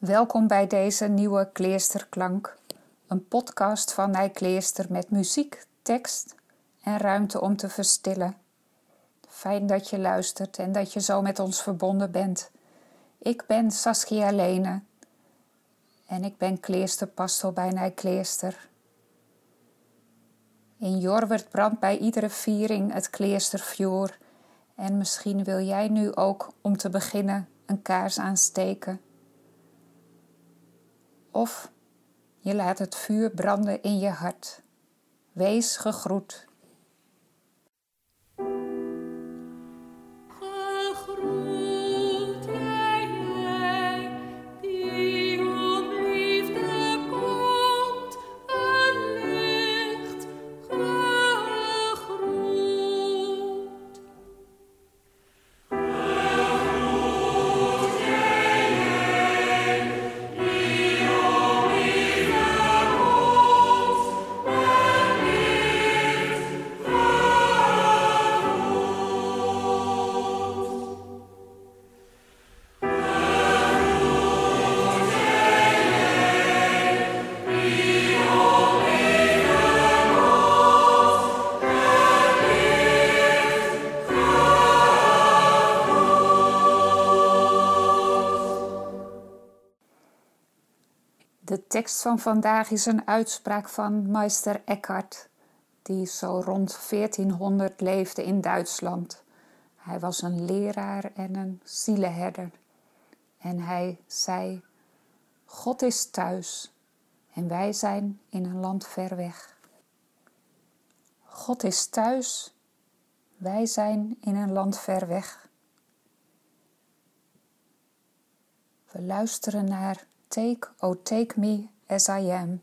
Welkom bij deze nieuwe Kleesterklank, een podcast van Nijkleester met muziek, tekst en ruimte om te verstillen. Fijn dat je luistert en dat je zo met ons verbonden bent. Ik ben Saskia Lene en ik ben kleesterpastor bij Nijkleester. In Jorwert brandt bij iedere viering het kleestervuur en misschien wil jij nu ook om te beginnen een kaars aansteken. Of je laat het vuur branden in je hart. Wees gegroet. Tekst van vandaag is een uitspraak van Meister Eckhart, die zo rond 1400 leefde in Duitsland. Hij was een leraar en een zielenherder. En hij zei: God is thuis en wij zijn in een land ver weg. God is thuis, wij zijn in een land ver weg. We luisteren naar Take, oh, take me as I am.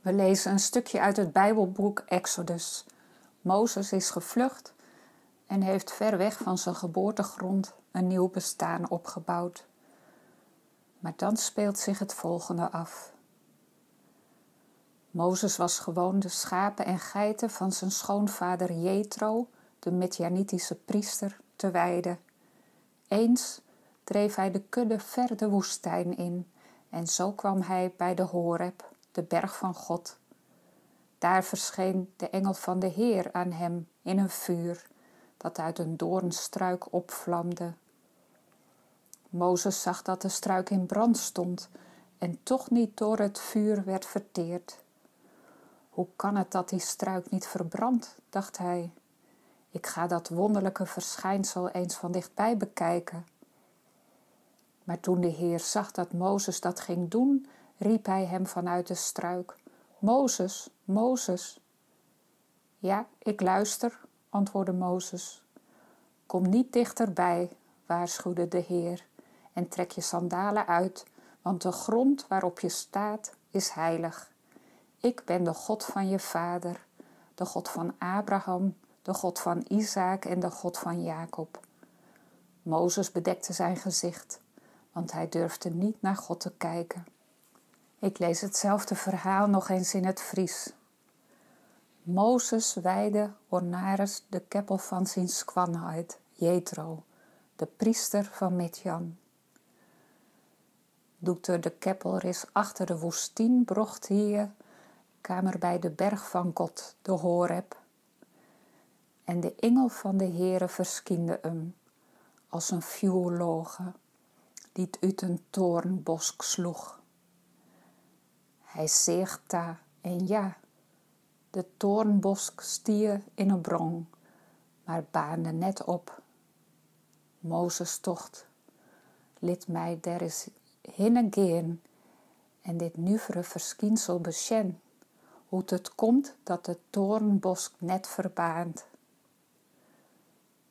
We lezen een stukje uit het Bijbelboek Exodus. Mozes is gevlucht en heeft ver weg van zijn geboortegrond een nieuw bestaan opgebouwd. Maar dan speelt zich het volgende af. Mozes was gewoon de schapen en geiten van zijn schoonvader Jethro, de Medianitische priester, te weiden. Eens dreef hij de kudde ver de woestijn in en zo kwam hij bij de Horeb, de berg van God. Daar verscheen de engel van de Heer aan hem in een vuur dat uit een doornstruik opvlamde. Mozes zag dat de struik in brand stond en toch niet door het vuur werd verteerd. Hoe kan het dat die struik niet verbrandt, dacht hij. Ik ga dat wonderlijke verschijnsel eens van dichtbij bekijken. Maar toen de Heer zag dat Mozes dat ging doen, riep hij hem vanuit de struik: Mozes, Mozes. Ja, ik luister, antwoordde Mozes. Kom niet dichterbij, waarschuwde de Heer, en trek je sandalen uit, want de grond waarop je staat is heilig. Ik ben de God van je vader, de God van Abraham, de God van Isaac en de God van Jacob. Mozes bedekte zijn gezicht, want hij durfde niet naar God te kijken. Ik lees hetzelfde verhaal nog eens in het Fries. Mozes wijde Ornares de keppel van zijn skwanheid, Jethro, de priester van Midjan. Doet de keppel is achter de woestijn brocht hier, kamer bij de berg van God, de Horeb. En de engel van de Heere verskiende hem, als een vuurloge, die het uit een toornbosk sloeg. Hij zeegt daar en ja, de toornbosk stier in een bron, maar baande net op. Mozes tocht, lid mij der is hinnen geen en dit nuvere verschijnsel besjen, hoe het komt dat de toornbosk net verbaant.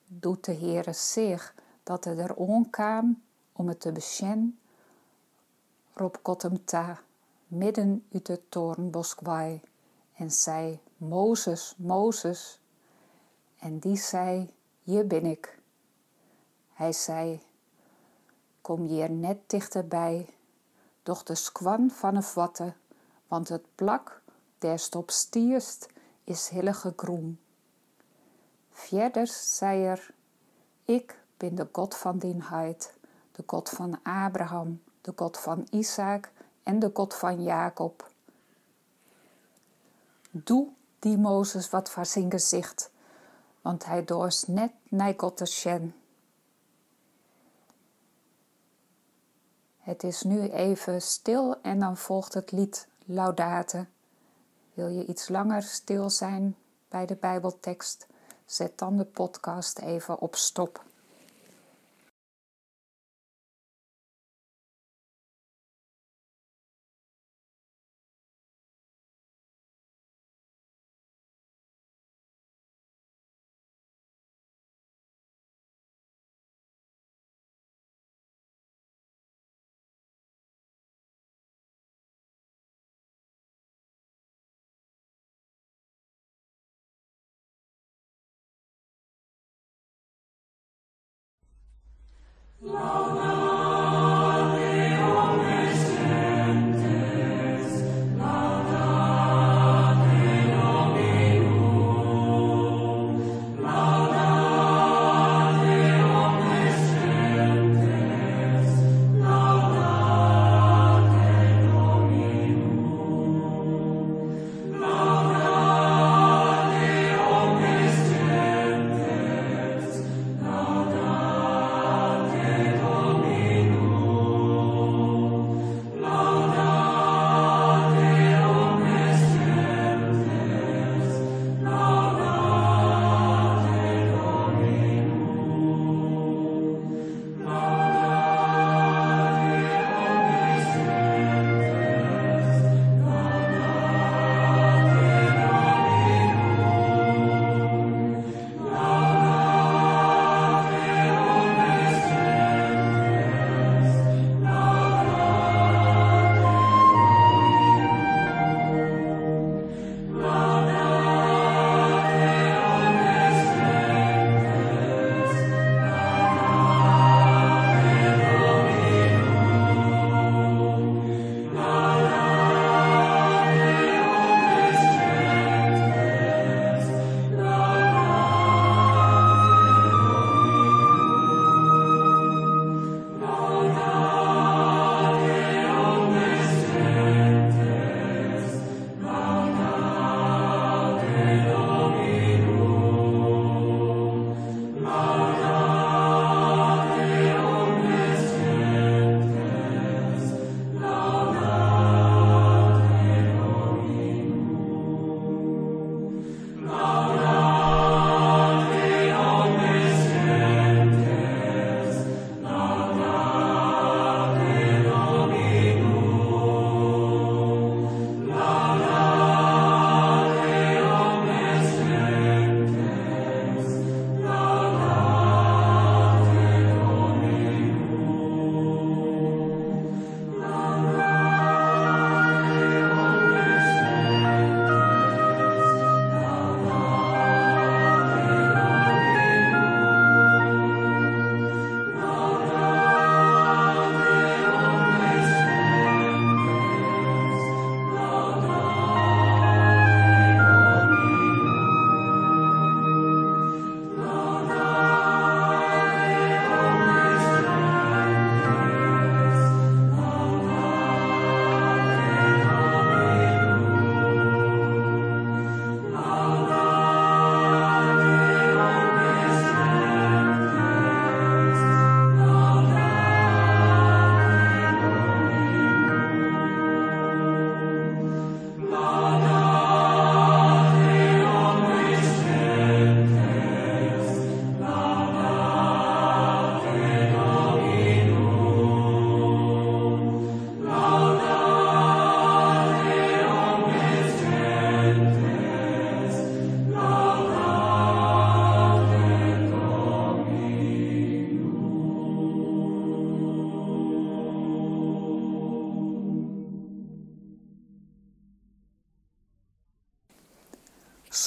Doet de Heere zich dat het er onkwam om het te God hem ta, midden uit de toornbosk waai, en zei, Mozes, Mozes. En die zei, hier ben ik. Hij zei, kom hier net dichterbij, doch de skwan van een vatte, want het plak der stop stierst is hillige groen. Verder zei er, ik ben de God van dien heid, de God van Abraham, de God van Isaac en de God van Jacob. Doe die Mozes wat voor zijn gezicht, want hij dorst net naar sjen. Het is nu even stil en dan volgt het lied Laudate. Wil je iets langer stil zijn bij de Bijbeltekst? Zet dan de podcast even op stop. Lord.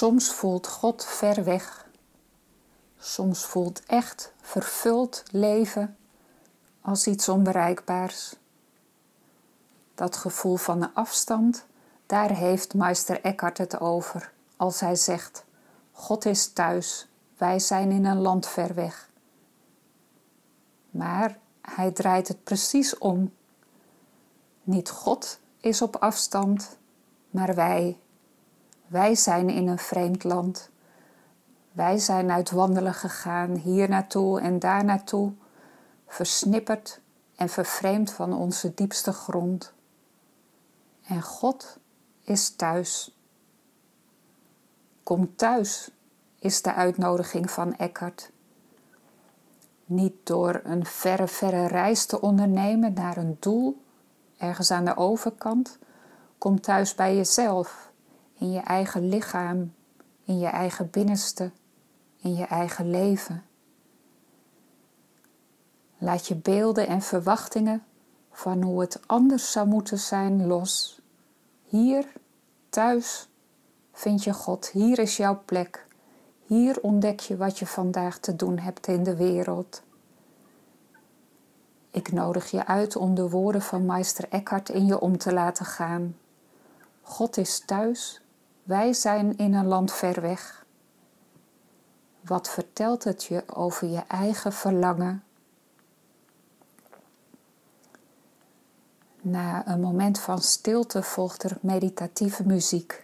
Soms voelt God ver weg. Soms voelt echt vervuld leven als iets onbereikbaars. Dat gevoel van een afstand, daar heeft Meister Eckhart het over als hij zegt: God is thuis, wij zijn in een land ver weg. Maar hij draait het precies om. Niet God is op afstand, maar wij. Wij zijn in een vreemd land. Wij zijn uit wandelen gegaan, hier naartoe en daar naartoe, versnipperd en vervreemd van onze diepste grond. En God is thuis. Kom thuis, is de uitnodiging van Eckhart. Niet door een verre, verre reis te ondernemen naar een doel, ergens aan de overkant. Kom thuis bij jezelf, in je eigen lichaam, in je eigen binnenste, in je eigen leven. Laat je beelden en verwachtingen van hoe het anders zou moeten zijn los. Hier, thuis, vind je God. Hier is jouw plek. Hier ontdek je wat je vandaag te doen hebt in de wereld. Ik nodig je uit om de woorden van Meister Eckhart in je om te laten gaan. God is thuis, wij zijn in een land ver weg. Wat vertelt het je over je eigen verlangen? Na een moment van stilte volgt er meditatieve muziek.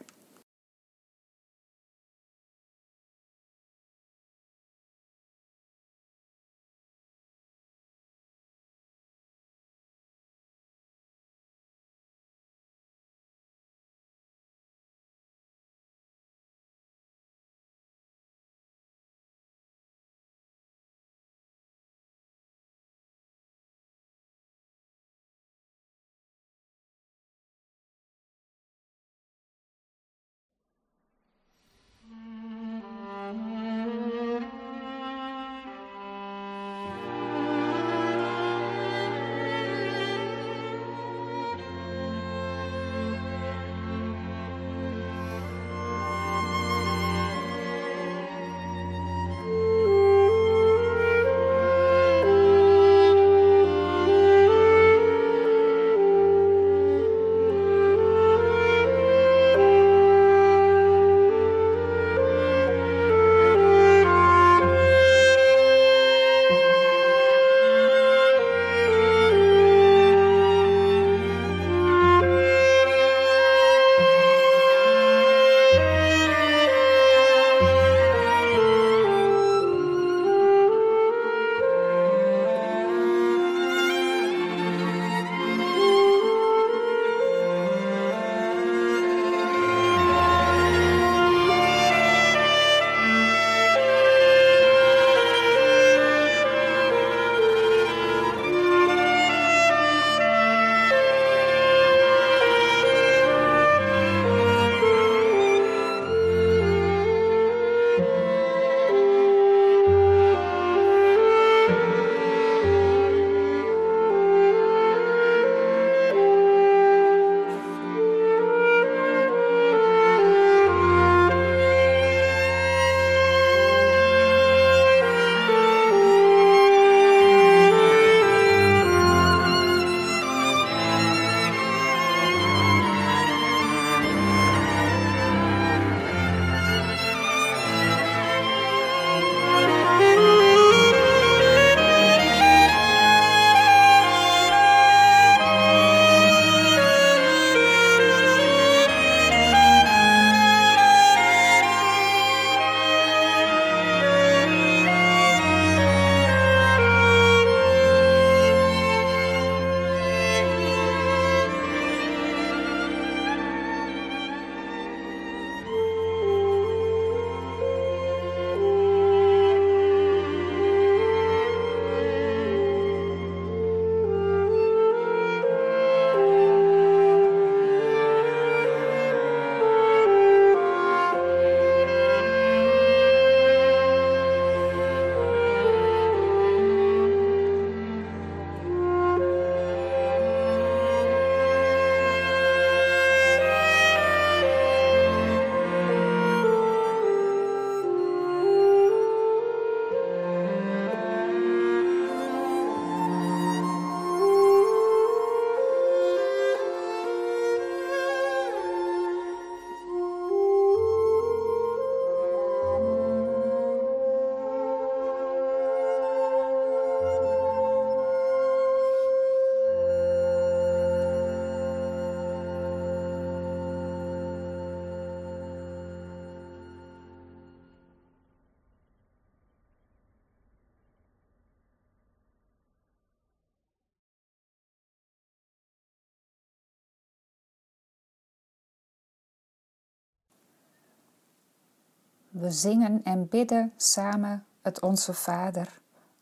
We zingen en bidden samen het Onze Vader,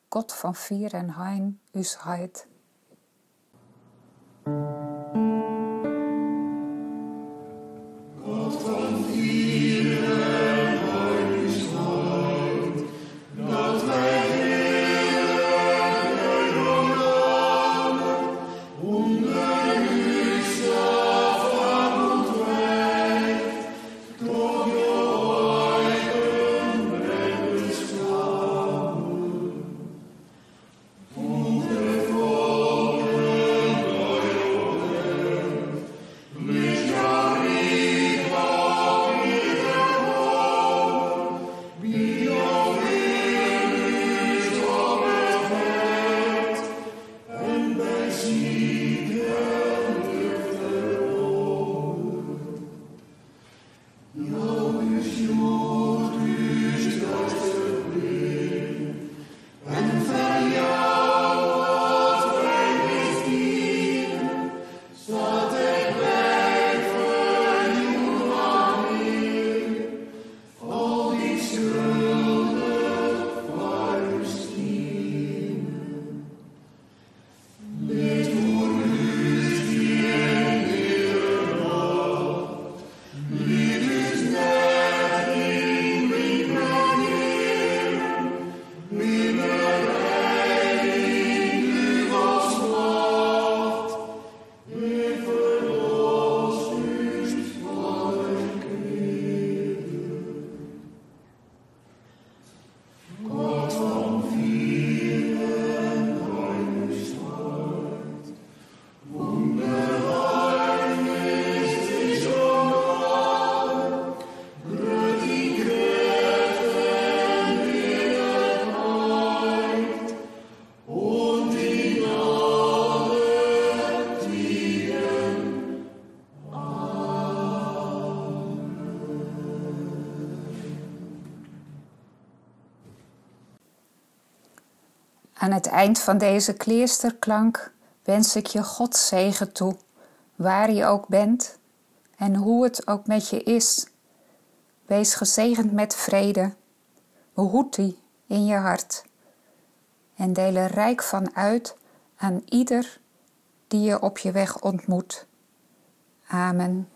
God van vier en hein, us heid. Aan het eind van deze kleersterklank wens ik je Gods zegen toe, waar je ook bent en hoe het ook met je is. Wees gezegend met vrede, behoed die in je hart en deel er rijk van uit aan ieder die je op je weg ontmoet. Amen.